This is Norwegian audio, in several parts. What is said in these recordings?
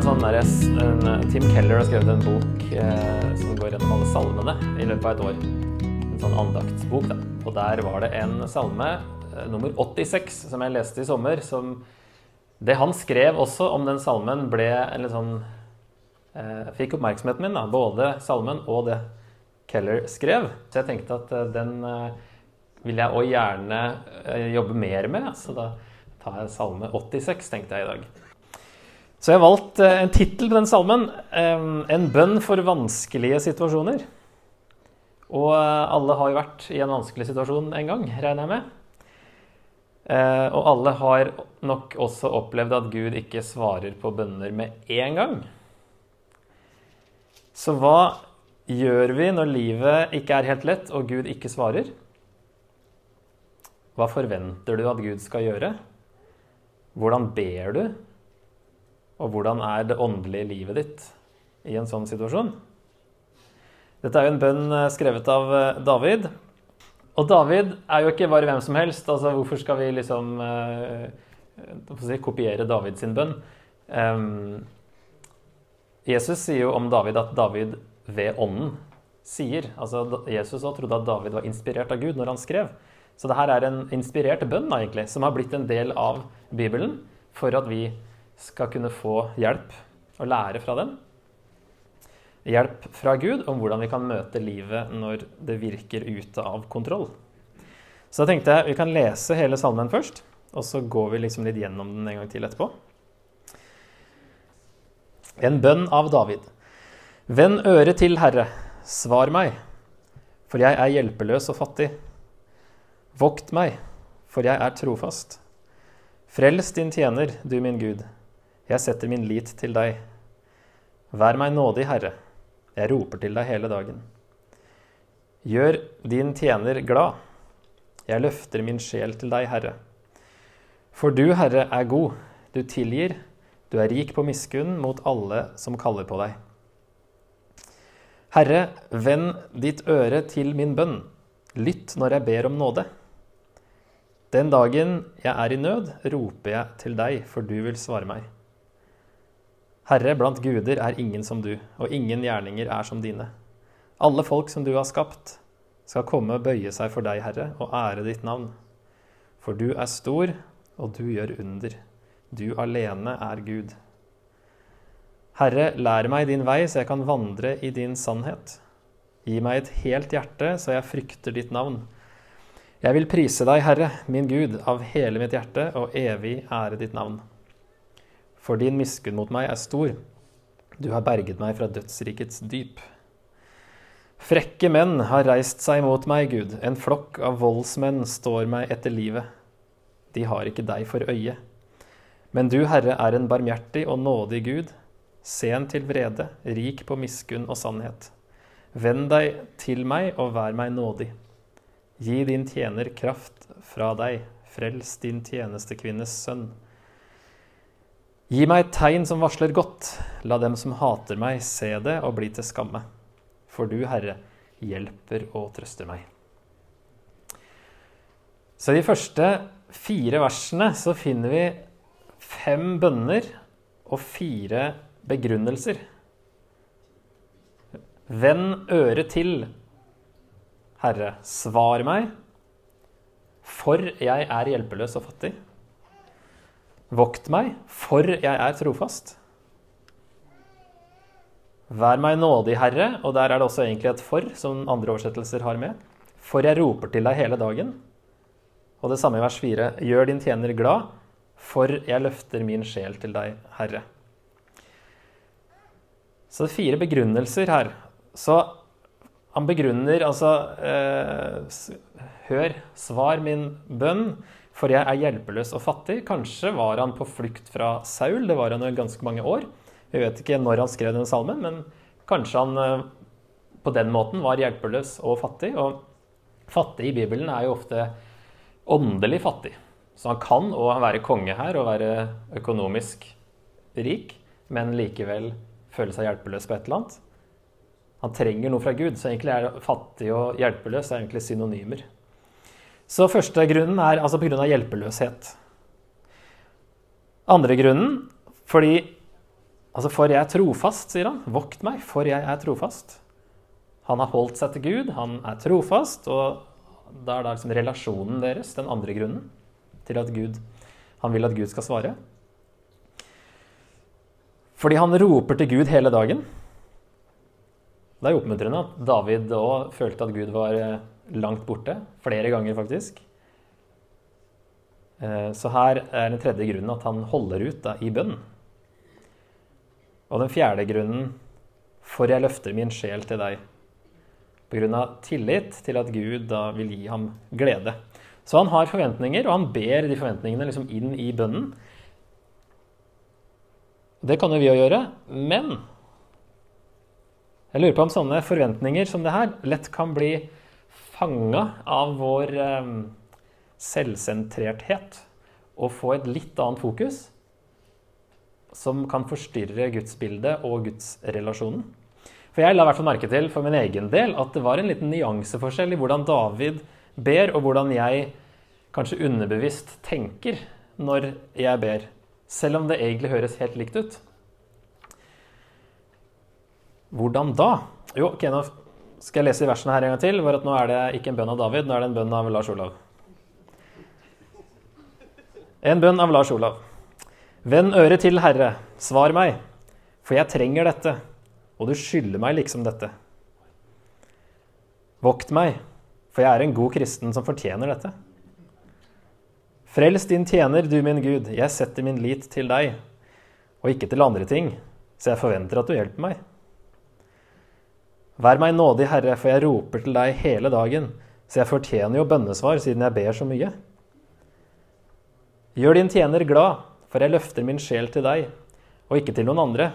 en sånn der, en, Tim Keller har skrevet en bok eh, som går gjennom alle salmene i løpet av et år. En sånn andaktsbok. da. Og der var det en salme, eh, nummer 86, som jeg leste i sommer. som Det han skrev også om den salmen, ble en sånn eh, Fikk oppmerksomheten min, da. Både salmen og det Keller skrev. Så jeg tenkte at eh, den eh, vil jeg òg gjerne eh, jobbe mer med. Så da tar jeg salme 86, tenkte jeg i dag. Så jeg har valgt eh, en tittel på den salmen. eh, 'En bønn for vanskelige situasjoner'. Og eh, alle har jo vært i en vanskelig situasjon en gang, regner jeg med. Og alle har nok også opplevd at Gud ikke svarer på bønner med en gang. Så hva gjør vi når livet ikke er helt lett og Gud ikke svarer? Hva forventer du at Gud skal gjøre? Hvordan ber du? Og hvordan er det åndelige livet ditt i en sånn situasjon? Dette er jo en bønn eh, skrevet av eh, David. Og David er jo ikke bare hvem som helst. altså Hvorfor skal vi liksom eh, si, kopiere David sin bønn? Um, Jesus sier jo om David at David ved ånden sier. Altså Jesus også trodde at David var inspirert av Gud når han skrev. Så det her er en inspirert bønn egentlig, som har blitt en del av Bibelen for at vi skal kunne få hjelp og lære fra dem. Hjelp fra Gud om hvordan vi kan møte livet når det virker ute av kontroll. Så da tenkte jeg vi kan lese hele salmen først, og så går vi liksom litt gjennom den en gang til etterpå. En bønn av David. Vend øret til, Herre, svar meg, for jeg er hjelpeløs og fattig. Vokt meg, for jeg er trofast. Frels din tjener, du min Gud. Jeg setter min lit til deg. Vær meg nådig, Herre. Jeg roper til deg hele dagen. Gjør din tjener glad. Jeg løfter min sjel til deg, Herre. For du, Herre, er god. Du tilgir. Du er rik på miskunn mot alle som kaller på deg. Herre, vend ditt øre til min bønn. Lytt når jeg ber om nåde. Den dagen jeg er i nød, roper jeg til deg, for du vil svare meg. Herre, blant guder er ingen som du, og ingen gjerninger er som dine. Alle folk som du har skapt, skal komme og bøye seg for deg, Herre, og ære ditt navn. For du er stor, og du gjør under. Du alene er Gud. Herre, lær meg din vei, så jeg kan vandre i din sannhet. Gi meg et helt hjerte, så jeg frykter ditt navn. Jeg vil prise deg, Herre, min Gud, av hele mitt hjerte og evig ære ditt navn. For din miskunn mot meg er stor. Du har berget meg fra dødsrikets dyp. Frekke menn har reist seg mot meg, Gud. En flokk av voldsmenn står meg etter livet. De har ikke deg for øye. Men du, Herre, er en barmhjertig og nådig Gud, sen til vrede, rik på miskunn og sannhet. Vend deg til meg og vær meg nådig. Gi din tjener kraft fra deg, frels din tjenestekvinnes sønn. Gi meg et tegn som varsler godt, la dem som hater meg, se det og bli til skamme. For du, Herre, hjelper og trøster meg. Så i de første fire versene så finner vi fem bønner og fire begrunnelser. Vend øret til, Herre, svar meg, for jeg er hjelpeløs og fattig. Vokt meg, for jeg er trofast. Vær meg nådig, Herre, og der er det også egentlig et 'for', som andre oversettelser har med. For jeg roper til deg hele dagen. Og det samme i vers 4. Gjør din tjener glad, for jeg løfter min sjel til deg, Herre. Så det er fire begrunnelser her. Så han begrunner altså eh, Hør, svar min bønn, for jeg er hjelpeløs og fattig. Kanskje var han på flukt fra Saul, det var han i ganske mange år. Vi vet ikke når han skrev denne salmen, men kanskje han eh, på den måten var hjelpeløs og fattig. Og fattig i Bibelen er jo ofte åndelig fattig. Så han kan òg være konge her og være økonomisk rik, men likevel føle seg hjelpeløs på et eller annet. Han trenger noe fra Gud, så egentlig er fattig og hjelpeløs er egentlig synonymer. Så første grunnen er altså pga. hjelpeløshet. Andre grunnen fordi Altså, for jeg er trofast, sier han. Vokt meg, for jeg er trofast. Han har holdt seg til Gud, han er trofast, og da er det liksom relasjonen deres den andre grunnen til at Gud, han vil at Gud skal svare. Fordi han roper til Gud hele dagen. Det er oppmuntrende at David òg følte at Gud var eh, langt borte. Flere ganger, faktisk. Eh, så her er den tredje grunnen at han holder ut da, i bønn. Og den fjerde grunnen for jeg løfter min sjel til deg. Pga. tillit til at Gud da vil gi ham glede. Så han har forventninger, og han ber de forventningene liksom inn i bønnen. Det kan jo vi òg gjøre, men jeg lurer på om sånne forventninger som det her lett kan bli fanga av vår eh, selvsentrerthet og få et litt annet fokus som kan forstyrre gudsbildet og gudsrelasjonen. For jeg la hvert fall merke til for min egen del at det var en liten nyanseforskjell i hvordan David ber, og hvordan jeg kanskje underbevisst tenker når jeg ber. Selv om det egentlig høres helt likt ut. Hvordan da? Jo, nå skal jeg lese i versene her en gang til. For at nå er det ikke en bønn av David, nå er det en bønn av Lars Olav. En bønn av Lars Olav. Vend øret til, Herre, svar meg, for jeg trenger dette og du skylder meg liksom dette. Vokt meg, for jeg er en god kristen som fortjener dette. Frels din tjener, du min Gud, jeg setter min lit til deg, og ikke til andre ting, så jeg forventer at du hjelper meg. Vær meg nådig, Herre, for jeg roper til deg hele dagen, så jeg fortjener jo bønnesvar siden jeg ber så mye. Gjør din tjener glad, for jeg løfter min sjel til deg, og ikke til noen andre.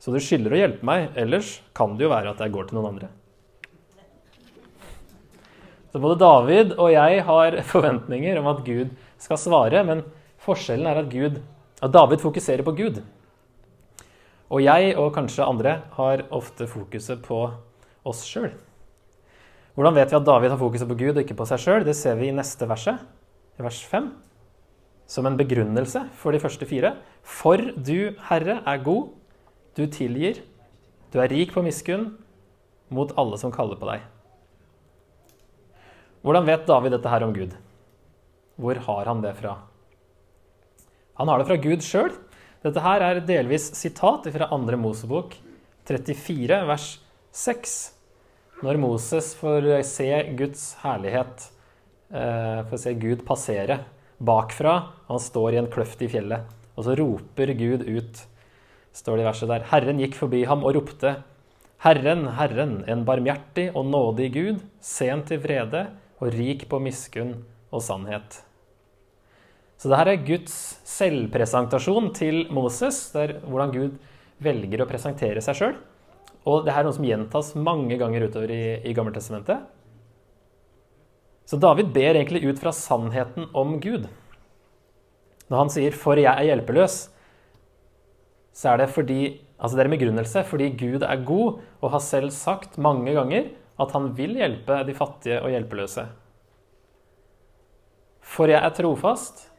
Så du skylder å hjelpe meg, ellers kan det jo være at jeg går til noen andre. Så både David og jeg har forventninger om at Gud skal svare, men forskjellen er at, Gud, at David fokuserer på Gud. Og jeg, og kanskje andre, har ofte fokuset på oss sjøl. Hvordan vet vi at David har fokuset på Gud og ikke på seg sjøl? Det ser vi i neste verset, i vers 5, som en begrunnelse for de første fire. For du, Herre, er god du tilgir. Du er rik på miskunn mot alle som kaller på deg. Hvordan vet David dette her om Gud? Hvor har han det fra? Han har det fra Gud sjøl. Dette her er delvis sitat fra 2. Mosebok 34, vers 6. Når Moses får se Guds herlighet, eh, får se Gud passere bakfra, han står i en kløft i fjellet, og så roper Gud ut står det i verset der. Herren gikk forbi ham og ropte. Herren, Herren, en barmhjertig og nådig Gud, sen til vrede og rik på miskunn og sannhet. Så det her er Guds selvpresentasjon til Moses. Det hvordan Gud velger å presentere seg sjøl. Og det her er noe som gjentas mange ganger utover i, i Gammeltestamentet. Så David ber egentlig ut fra sannheten om Gud. Når han sier 'for jeg er hjelpeløs', så er det fordi altså det er en begrunnelse fordi Gud er god og har selv sagt mange ganger at han vil hjelpe de fattige og hjelpeløse. For jeg er trofast.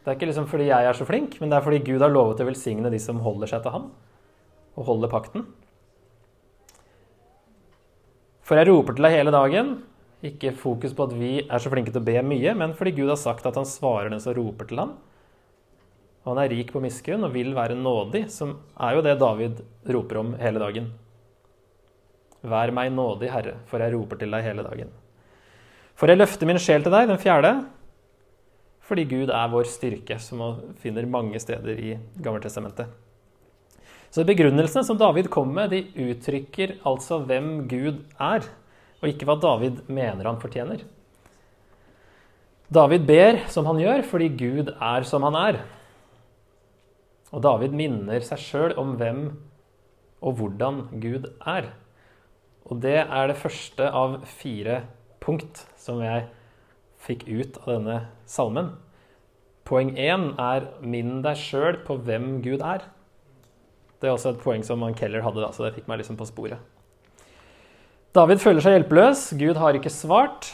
Det er ikke liksom fordi jeg er så flink, men det er fordi Gud har lovet å velsigne de som holder seg til ham og holder pakten. For jeg roper til deg hele dagen. Ikke fokus på at vi er så flinke til å be mye, men fordi Gud har sagt at han svarer den som roper til ham. Og han er rik på miskunn og vil være nådig, som er jo det David roper om hele dagen. Vær meg nådig, Herre, for jeg roper til deg hele dagen. For jeg løfter min sjel til deg, den fjerde, fordi Gud er vår styrke, som man finner mange steder i Gammeltestamentet. Så begrunnelsene som David kom med, de uttrykker altså hvem Gud er, og ikke hva David mener han fortjener. David ber som han gjør, fordi Gud er som han er. Og David minner seg sjøl om hvem og hvordan Gud er. Og det er det første av fire punkt som jeg fikk ut av denne salmen. Poeng én er 'minn deg sjøl på hvem Gud er'. Det er også et poeng som Keller hadde, da, så det fikk meg liksom på sporet. David føler seg hjelpeløs. Gud har ikke svart.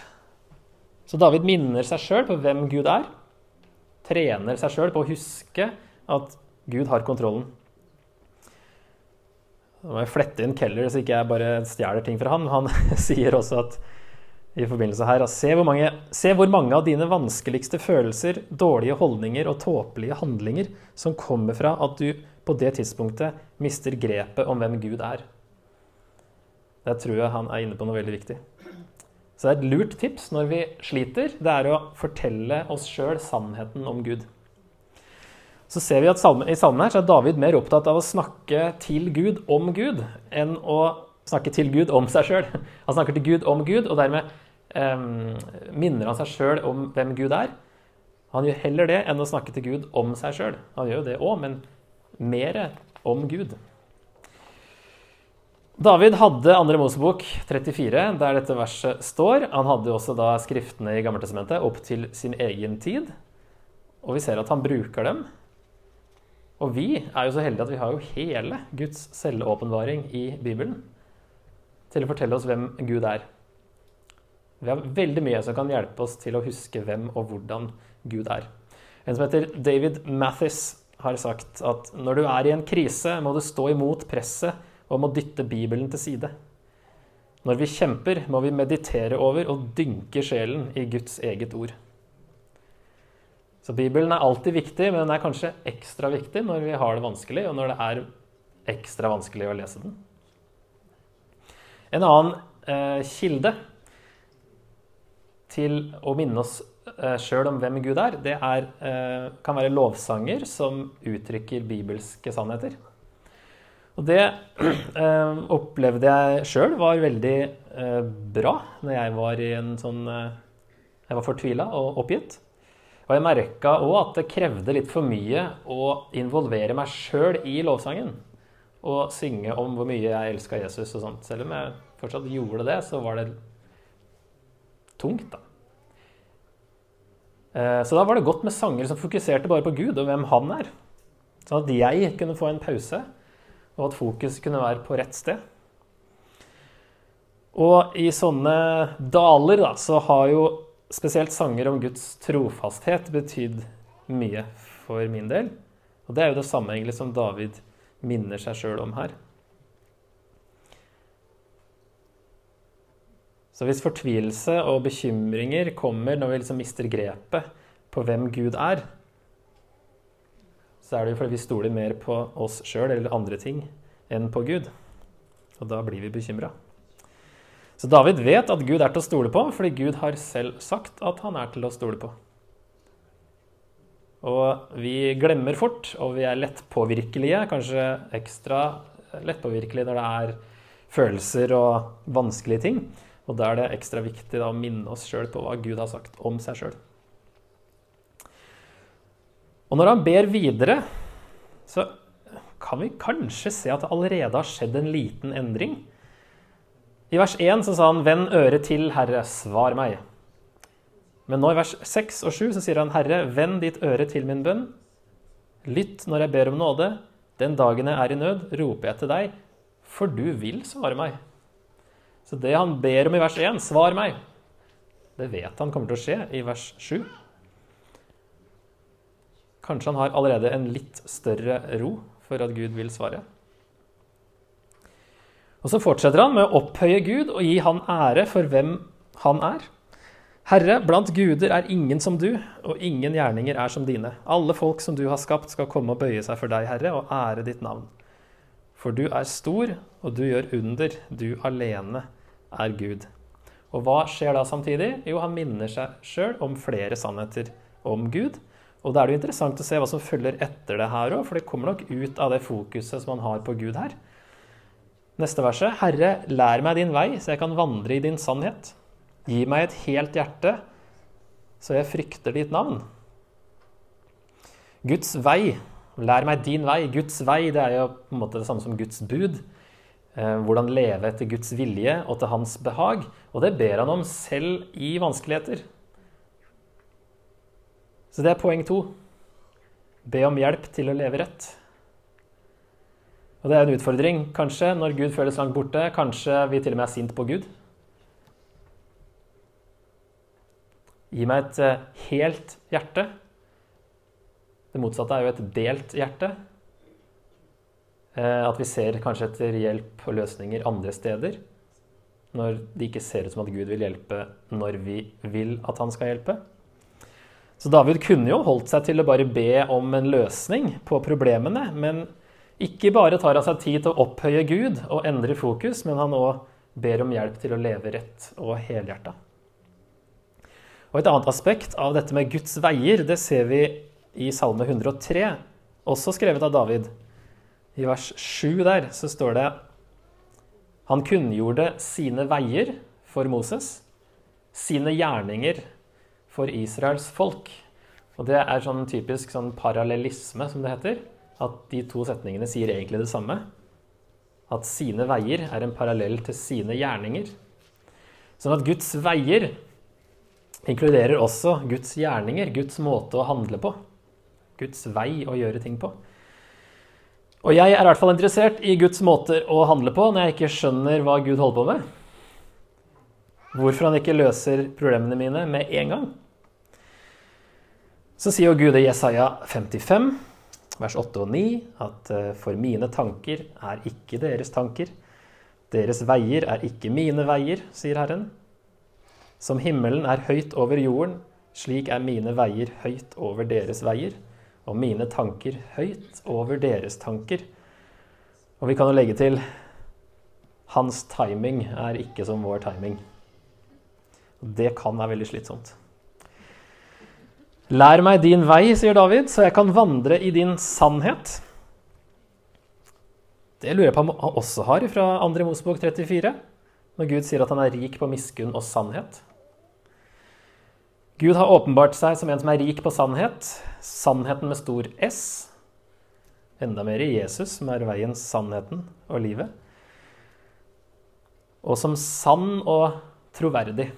Så David minner seg sjøl på hvem Gud er. Trener seg sjøl på å huske at Gud har kontrollen. Nå må jeg flette inn Keller, så ikke jeg bare stjeler ting fra han. Han sier også at i forbindelse her, se hvor, mange, se hvor mange av dine vanskeligste følelser, dårlige holdninger og tåpelige handlinger som kommer fra at du på det tidspunktet mister grepet om hvem Gud er. Der tror jeg han er inne på noe veldig viktig. Så det er et lurt tips når vi sliter, det er å fortelle oss sjøl sannheten om Gud. Så ser vi at I salmen her er David mer opptatt av å snakke til Gud om Gud enn å snakke til Gud om seg sjøl. Han snakker til Gud om Gud, og dermed eh, minner han seg sjøl om hvem Gud er. Han gjør heller det enn å snakke til Gud om seg sjøl. Han gjør jo det òg, men mer om Gud. David hadde 2. Mosebok 34, der dette verset står. Han hadde også da skriftene i Gammeltestamentet opp til sin egen tid. Og vi ser at han bruker dem. Og vi er jo så heldige at vi har jo hele Guds selvåpenbaring i Bibelen til å fortelle oss hvem Gud er. Vi har veldig mye som kan hjelpe oss til å huske hvem og hvordan Gud er. En som heter David Mathis, har sagt at når du er i en krise, må du stå imot presset og må dytte Bibelen til side. Når vi kjemper, må vi meditere over og dynke sjelen i Guds eget ord. Så Bibelen er alltid viktig, men den er kanskje ekstra viktig når vi har det vanskelig, og når det er ekstra vanskelig å lese den. En annen eh, kilde til å minne oss eh, sjøl om hvem Gud er, det er, eh, kan være lovsanger som uttrykker bibelske sannheter. Og det eh, opplevde jeg sjøl var veldig eh, bra når jeg var i en sånn Jeg var fortvila og oppgitt. Og jeg merka òg at det krevde litt for mye å involvere meg sjøl i lovsangen. Og synge om hvor mye jeg elska Jesus og sånt. Selv om jeg fortsatt gjorde det, så var det tungt, da. Eh, så da var det godt med sanger som fokuserte bare på Gud og hvem han er. Sånn at jeg kunne få en pause, og at fokus kunne være på rett sted. Og i sånne daler da, så har jo spesielt sanger om Guds trofasthet betydd mye for min del. Og det er jo det samme egentlig som David minner seg sjøl om her. Så hvis fortvilelse og bekymringer kommer når vi liksom mister grepet på hvem Gud er, så er det jo fordi vi stoler mer på oss sjøl eller andre ting enn på Gud. Og da blir vi bekymra. Så David vet at Gud er til å stole på, fordi Gud har selv sagt at han er til å stole på. Og vi glemmer fort, og vi er lettpåvirkelige, kanskje ekstra lettpåvirkelige når det er følelser og vanskelige ting. Og da er det ekstra viktig da, å minne oss sjøl på hva Gud har sagt om seg sjøl. Og når han ber videre, så kan vi kanskje se at det allerede har skjedd en liten endring. I vers 1 så sa han 'Vend øret til, Herre, svar meg'. Men nå i vers 6 og 7 så sier han 'Herre, vend ditt øre til min bønn'. Lytt når jeg ber om nåde. Den dagen jeg er i nød, roper jeg til deg, for du vil svare meg. Så det han ber om i vers 1, 'svar meg', det vet han kommer til å skje i vers 7. Kanskje han har allerede en litt større ro for at Gud vil svare. Og Så fortsetter han med å opphøye Gud og gi han ære for hvem han er. Herre, blant guder er ingen som du, og ingen gjerninger er som dine. Alle folk som du har skapt, skal komme og bøye seg for deg, Herre, og ære ditt navn. For du er stor, og du gjør under. Du alene er Gud. Og hva skjer da samtidig? Jo, han minner seg sjøl om flere sannheter om Gud. Og da er det jo interessant å se hva som følger etter det her òg, for det kommer nok ut av det fokuset som han har på Gud her. Neste verset. Herre, lær meg din vei, så jeg kan vandre i din sannhet. Gi meg et helt hjerte, så jeg frykter ditt navn. Guds vei Lær meg din vei. Guds vei det er jo på en måte det samme som Guds bud. Eh, hvordan leve etter Guds vilje og til hans behag. Og det ber han om selv i vanskeligheter. Så det er poeng to. Be om hjelp til å leve rett. Og det er en utfordring, kanskje, når Gud føles langt borte. Kanskje vi til og med er sint på Gud. Gi meg et eh, helt hjerte det motsatte er jo et delt hjerte. Eh, at vi ser kanskje etter hjelp og løsninger andre steder. Når det ikke ser ut som at Gud vil hjelpe når vi vil at han skal hjelpe. Så David kunne jo holdt seg til å bare be om en løsning på problemene, men ikke bare tar han seg tid til å opphøye Gud og endre fokus, men han òg ber om hjelp til å leve rett og helhjerta. Og Et annet aspekt av dette med Guds veier det ser vi i Salme 103, også skrevet av David. I vers 7 der så står det Han kunngjorde sine veier for Moses, sine gjerninger for Israels folk. Og det er sånn typisk sånn parallellisme, som det heter. At de to setningene sier egentlig det samme. At sine veier er en parallell til sine gjerninger. Sånn at Guds veier inkluderer også Guds gjerninger, Guds måte å handle på. Guds vei å gjøre ting på. Og jeg er i hvert fall interessert i Guds måter å handle på når jeg ikke skjønner hva Gud holder på med. Hvorfor han ikke løser problemene mine med en gang. Så sier jo Gud i Jesaja 55, vers 8 og 9, at eh, for mine tanker er ikke deres tanker. Deres veier er ikke mine veier, sier Herren. Som himmelen er høyt over jorden, slik er mine veier høyt over deres veier, og mine tanker høyt over deres tanker. Og vi kan jo legge til hans timing er ikke som vår timing. Det kan være veldig slitsomt. Lær meg din vei, sier David, så jeg kan vandre i din sannhet. Det lurer jeg på om han også har fra 2. Mosebok 34, når Gud sier at han er rik på miskunn og sannhet. Gud har åpenbart seg som en som er rik på sannhet, sannheten med stor S. Enda mer i Jesus, som er veien, sannheten og livet. Og som sann og troverdig.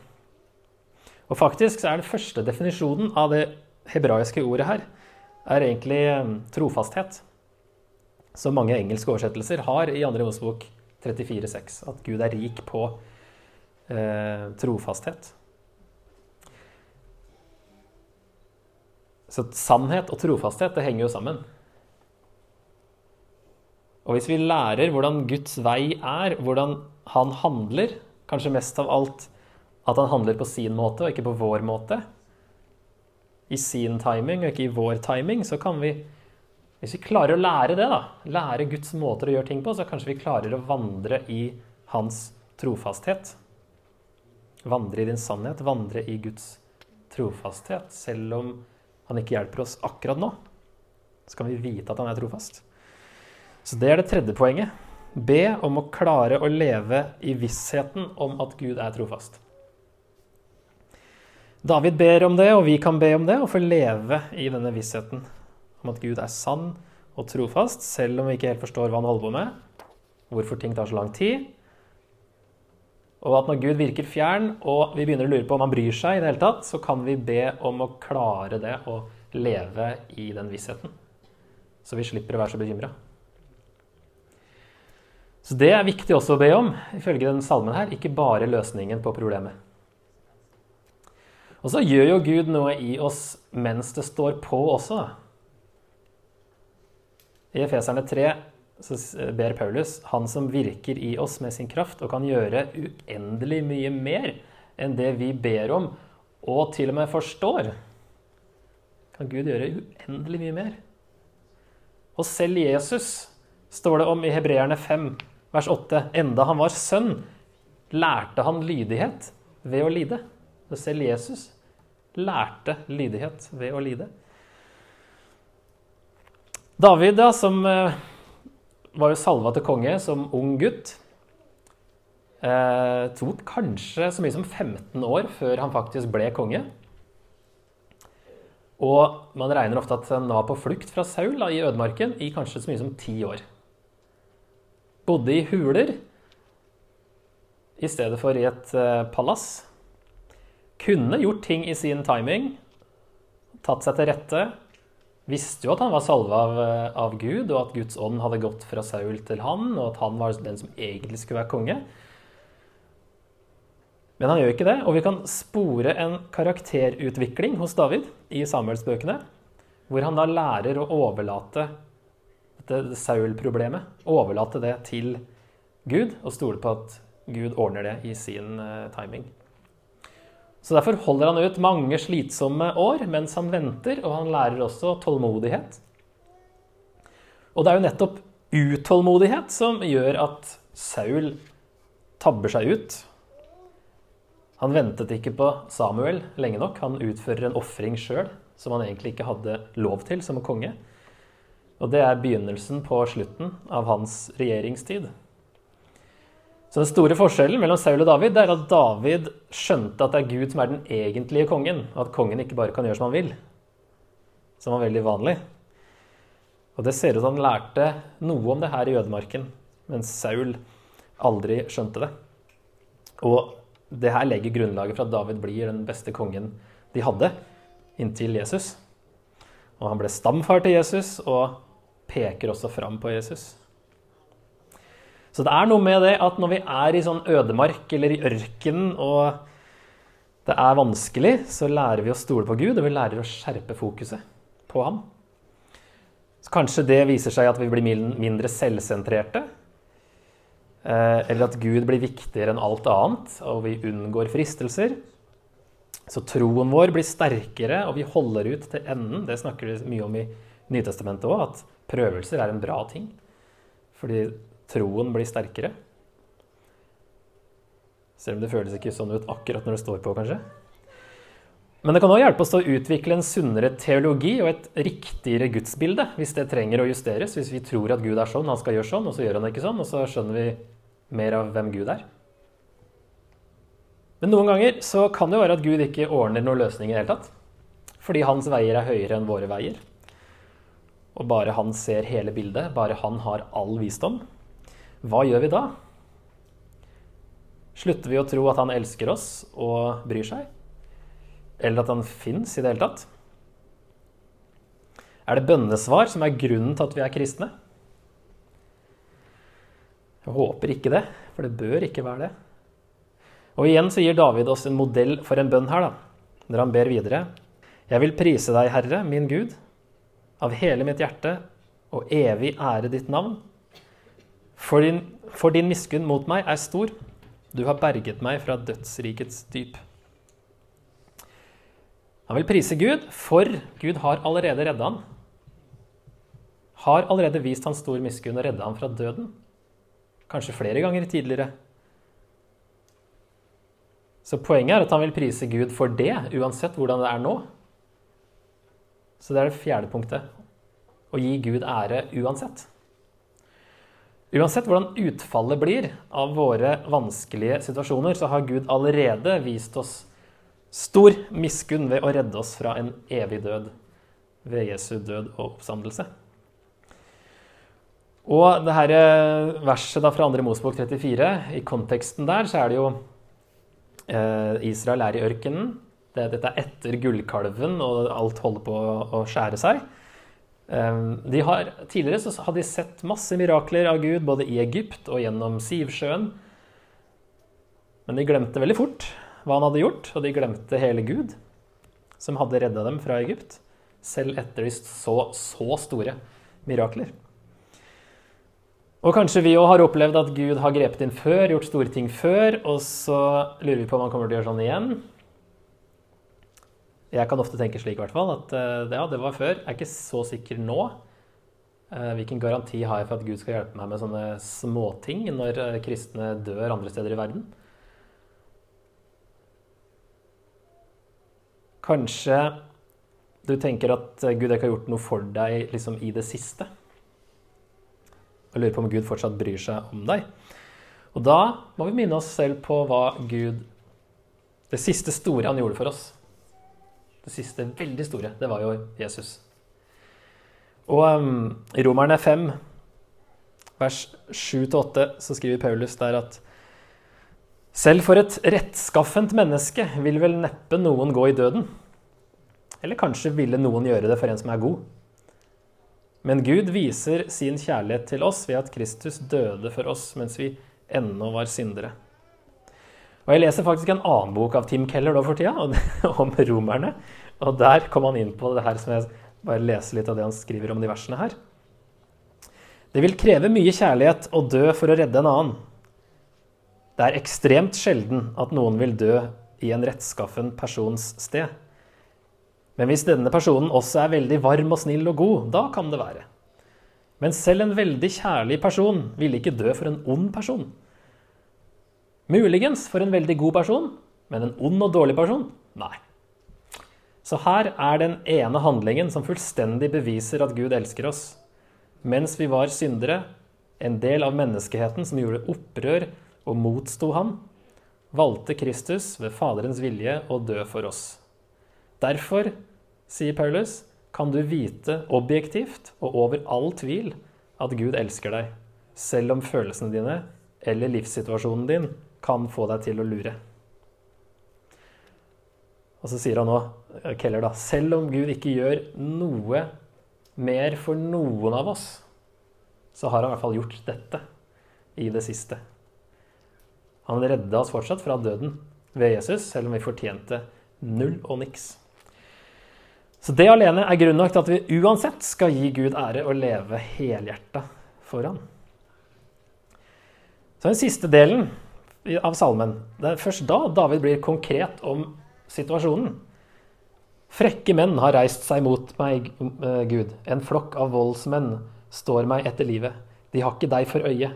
Og faktisk så er den første definisjonen av det hebraiske ordet her, er egentlig eh, trofasthet. Som mange engelske oversettelser har i 2. Mosebok 34,6. At Gud er rik på eh, trofasthet. Så sannhet og trofasthet det henger jo sammen. Og hvis vi lærer hvordan Guds vei er, hvordan han handler, kanskje mest av alt at han handler på sin måte og ikke på vår måte. I sin timing og ikke i vår timing, så kan vi Hvis vi klarer å lære det, da, lære Guds måter å gjøre ting på, så kanskje vi klarer å vandre i hans trofasthet. Vandre i din sannhet, vandre i Guds trofasthet. Selv om han ikke hjelper oss akkurat nå, så kan vi vite at han er trofast. Så det er det tredje poenget. Be om å klare å leve i vissheten om at Gud er trofast. David ber om det, og vi kan be om det, og få leve i denne vissheten om at Gud er sann og trofast, selv om vi ikke helt forstår hva han holder på med, hvorfor ting tar så lang tid. Og at når Gud virker fjern, og vi begynner å lure på om han bryr seg, i det hele tatt, så kan vi be om å klare det og leve i den vissheten. Så vi slipper å være så bekymra. Så det er viktig også å be om, ifølge den salmen her. Ikke bare løsningen på problemet. Og så gjør jo Gud noe i oss mens det står på også. I Efeserne 3 så ber Paulus han som virker i oss med sin kraft og kan gjøre uendelig mye mer enn det vi ber om og til og med forstår. Kan Gud gjøre uendelig mye mer? Og selv Jesus står det om i Hebreerne 5, vers 8. Enda han var sønn, lærte han lydighet ved å lide. Og selv Jesus lærte lydighet ved å lide. David, da, som eh, var jo salva til konge som ung gutt, eh, tok kanskje så mye som 15 år før han faktisk ble konge. Og man regner ofte at han var på flukt fra Saul da, i ødemarken i kanskje så mye som ti år. Bodde i huler i stedet for i et eh, palass kunne gjort ting i sin timing, tatt seg til rette. Visste jo at han var salva av, av, Gud, og at Guds ånd hadde gått fra Saul til han, og at han var den som egentlig skulle være konge. Men han gjør ikke det, og vi kan spore en karakterutvikling hos David i Samuelsbøkene, hvor han da lærer å overlate dette Saul-problemet. Overlate det til Gud og stole på at Gud ordner det i sin uh, timing. Så Derfor holder han ut mange slitsomme år mens han venter, og han lærer også tålmodighet. Og det er jo nettopp utålmodighet som gjør at Saul tabber seg ut. Han ventet ikke på Samuel lenge nok. Han utfører en ofring sjøl som han egentlig ikke hadde lov til som konge. Og det er begynnelsen på slutten av hans regjeringstid. Så den store forskjellen mellom Saul og David er at David skjønte at det er Gud som er den egentlige kongen, og at kongen ikke bare kan gjøre som han vil. Som var veldig vanlig. Og det ser ut som han lærte noe om det her i ødemarken, mens Saul aldri skjønte det. Og det her legger grunnlaget for at David blir den beste kongen de hadde, inntil Jesus. Og han ble stamfar til Jesus og peker også fram på Jesus. Så det er noe med det at når vi er i sånn ødemark eller i ørkenen og det er vanskelig, så lærer vi å stole på Gud, og vi lærer å skjerpe fokuset på ham. Så kanskje det viser seg at vi blir mindre selvsentrerte. Eh, eller at Gud blir viktigere enn alt annet, og vi unngår fristelser. Så troen vår blir sterkere, og vi holder ut til enden. Det snakker vi mye om i Nytestamentet òg, at prøvelser er en bra ting. Fordi troen blir sterkere. Selv om det føles ikke sånn ut akkurat når det står på, kanskje. Men det kan òg hjelpe oss til å utvikle en sunnere teologi og et riktigere gudsbilde, hvis det trenger å justeres. Hvis vi tror at Gud er sånn, han skal gjøre sånn, og så gjør han ikke sånn, og så skjønner vi mer av hvem Gud er. Men noen ganger så kan det jo være at Gud ikke ordner noen løsning i det hele tatt. Fordi hans veier er høyere enn våre veier. Og bare han ser hele bildet, bare han har all visdom. Hva gjør vi da? Slutter vi å tro at han elsker oss og bryr seg? Eller at han fins i det hele tatt? Er det bønnesvar som er grunnen til at vi er kristne? Jeg håper ikke det, for det bør ikke være det. Og igjen så gir David oss en modell for en bønn her, da, når han ber videre. Jeg vil prise deg, Herre, min Gud, av hele mitt hjerte, og evig ære ditt navn. For din, for din miskunn mot meg er stor. Du har berget meg fra dødsrikets dyp. Han vil prise Gud, for Gud har allerede redda han. Har allerede vist han stor miskunn og redda han fra døden. Kanskje flere ganger tidligere. Så poenget er at han vil prise Gud for det, uansett hvordan det er nå. Så det er det fjerde punktet. Å gi Gud ære uansett. Uansett hvordan utfallet blir av våre vanskelige situasjoner, så har Gud allerede vist oss stor miskunn ved å redde oss fra en evig død ved Jesu død og oppstandelse. Og det her eh, verset da fra 2. Mosbok 34, i konteksten der, så er det jo eh, Israel er i ørkenen. Det, dette er etter gullkalven, og alt holder på å skjære seg. Ehm, de har, tidligere så har de sett masse mirakler av Gud, både i Egypt og gjennom Sivsjøen. Men de glemte veldig fort hva han hadde gjort, og de glemte hele Gud, som hadde redda dem fra Egypt, selv etter de så, så store mirakler. Og kanskje vi òg har opplevd at Gud har grepet inn før, gjort store ting før, og så lurer vi på om han kommer til å gjøre sånn igjen. Jeg kan ofte tenke slik i hvert fall, at uh, ja, det var før. Jeg er ikke så sikker nå. Uh, hvilken garanti har jeg for at Gud skal hjelpe meg med sånne småting når uh, kristne dør andre steder i verden? Kanskje du tenker at Gud ikke har gjort noe for deg liksom, i det siste. Og lurer på om Gud fortsatt bryr seg om deg. Og da må vi minne oss selv på hva Gud Det siste store han gjorde for oss. Det siste veldig store, det var jo Jesus. Og um, i Romerne 5, vers 7-8, så skriver Paulus der at selv for et rettskaffent menneske vil vel neppe noen gå i døden. Eller kanskje ville noen gjøre det for en som er god. Men Gud viser sin kjærlighet til oss ved at Kristus døde for oss mens vi ennå var syndere. Og Jeg leser faktisk en annen bok av Tim Keller da for tida, om romerne. Og der kom han inn på det her som jeg bare leser litt av det han skriver om de versene her. Det vil kreve mye kjærlighet å dø for å redde en annen. Det er ekstremt sjelden at noen vil dø i en rettskaffen persons sted. Men hvis denne personen også er veldig varm og snill og god, da kan det være. Men selv en veldig kjærlig person ville ikke dø for en ond person. Muligens for en veldig god person, men en ond og dårlig person? Nei. Så her er den ene handlingen som fullstendig beviser at Gud elsker oss. Mens vi var syndere, en del av menneskeheten som gjorde opprør og motsto ham, valgte Kristus ved Faderens vilje å dø for oss. Derfor, sier Paulus, kan du vite objektivt og over all tvil at Gud elsker deg, selv om følelsene dine eller livssituasjonen din kan få deg til å lure. Og så sier han nå, Keller, da, selv om Gud ikke gjør noe mer for noen av oss, så har han i hvert fall gjort dette i det siste. Han redda oss fortsatt fra døden ved Jesus, selv om vi fortjente null og niks. Så det alene er grunn nok til at vi uansett skal gi Gud ære og leve helhjerta for ham. Så den siste delen av salmen, det er først da David blir konkret om situasjonen. Frekke menn har reist seg mot meg, eh, Gud. En flokk av voldsmenn står meg etter livet. De har ikke deg for øye.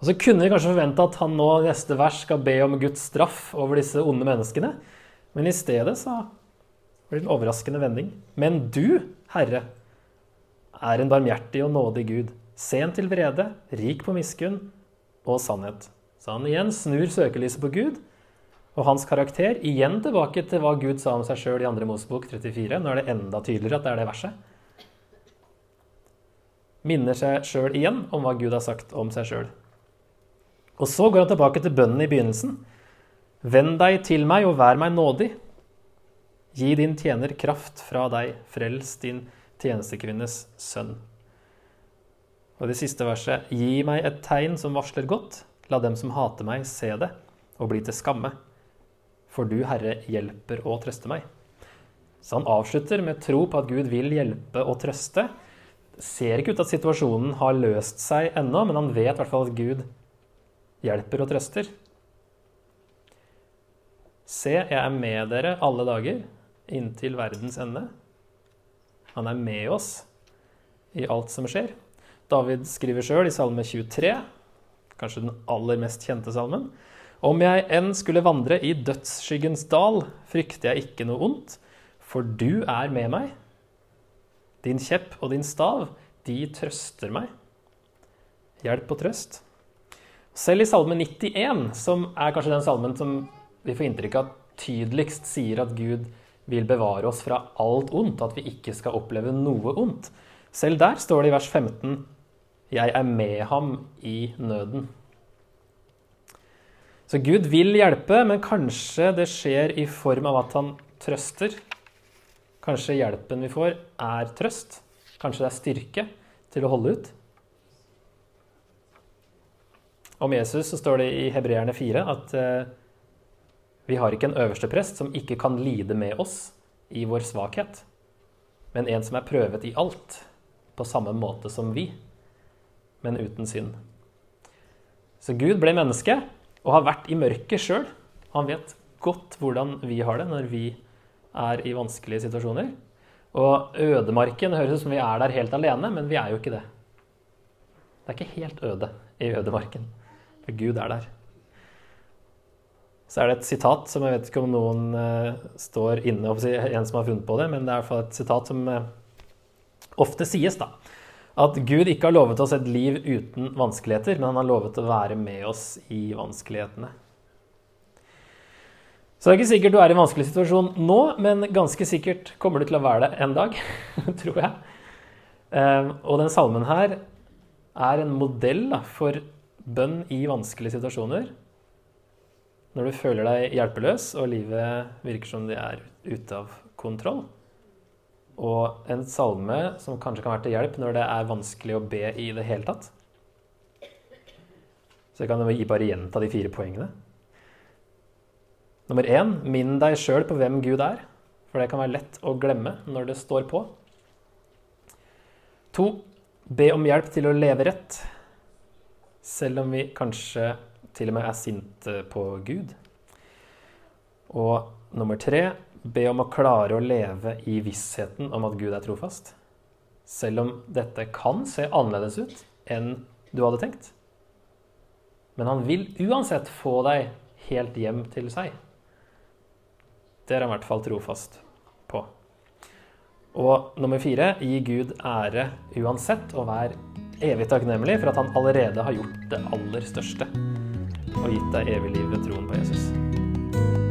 Og Så kunne vi kanskje forvente at han nå neste vers skal be om Guds straff over disse onde menneskene. Men i stedet så blir det en overraskende vending. Men du, Herre, er en barmhjertig og nådig Gud, sen til vrede, rik på miskunn og sannhet. Så han igjen snur søkelyset på Gud og hans karakter. Igjen tilbake til hva Gud sa om seg sjøl i 2. Mosebok 34. Nå er det enda tydeligere at det er det verset. Minner seg sjøl igjen om hva Gud har sagt om seg sjøl. Og så går han tilbake til bønnen i begynnelsen. Vend deg til meg og vær meg nådig. Gi din tjener kraft fra deg, frels din tjenestekvinnes sønn. Og det siste verset. Gi meg et tegn som varsler godt. La dem som hater meg, se det og bli til skamme. For du, Herre, hjelper og trøster meg. Så han avslutter med tro på at Gud vil hjelpe og trøste. Ser ikke ut at situasjonen har løst seg ennå, men han vet i hvert fall at Gud hjelper og trøster. Se, jeg er med dere alle dager inntil verdens ende. Han er med oss i alt som skjer. David skriver sjøl i Salme 23, kanskje den aller mest kjente salmen. Om jeg enn skulle vandre i dødsskyggens dal, frykter jeg ikke noe ondt, for du er med meg. Din kjepp og din stav, de trøster meg. Hjelp og trøst. Selv i Salme 91, som er kanskje den salmen som vi får inntrykk av tydeligst sier at Gud vil bevare oss fra alt ondt, at vi ikke skal oppleve noe ondt. Selv der står det i vers 15 Jeg er med ham i nøden. Så Gud vil hjelpe, men kanskje det skjer i form av at han trøster. Kanskje hjelpen vi får, er trøst. Kanskje det er styrke til å holde ut. Om Jesus så står det i Hebreerne 4 at eh, vi har ikke en øverste prest som ikke kan lide med oss i vår svakhet, men en som er prøvet i alt, på samme måte som vi, men uten synd. Så Gud ble menneske og har vært i mørket sjøl. Han vet godt hvordan vi har det når vi er i vanskelige situasjoner. Og ødemarken høres ut som vi er der helt alene, men vi er jo ikke det. Det er ikke helt øde i ødemarken. For Gud er der. Så er det et sitat som jeg vet ikke om noen uh, står inne en som har funnet på det, men det er i hvert fall et sitat som uh, ofte sies, da. At Gud ikke har lovet oss et liv uten vanskeligheter, men han har lovet å være med oss i vanskelighetene. Så det er ikke sikkert du er i en vanskelig situasjon nå, men ganske sikkert kommer du til å være det en dag, tror jeg. Uh, og den salmen her er en modell for bønn i vanskelige situasjoner. Når du føler deg hjelpeløs og livet virker som det er ute av kontroll. Og en salme som kanskje kan være til hjelp når det er vanskelig å be i det hele tatt. Så jeg kan bare gjenta de fire poengene. Nummer én minn deg sjøl på hvem Gud er. For det kan være lett å glemme når det står på. To Be om hjelp til å leve rett, selv om vi kanskje til og med er sinte på Gud. Og nummer tre be om å klare å leve i vissheten om at Gud er trofast. Selv om dette kan se annerledes ut enn du hadde tenkt. Men han vil uansett få deg helt hjem til seg. Det er han i hvert fall trofast på. Og nummer fire gi Gud ære uansett, og vær evig takknemlig for at han allerede har gjort det aller største og gitt deg evig liv ved troen på Jesus.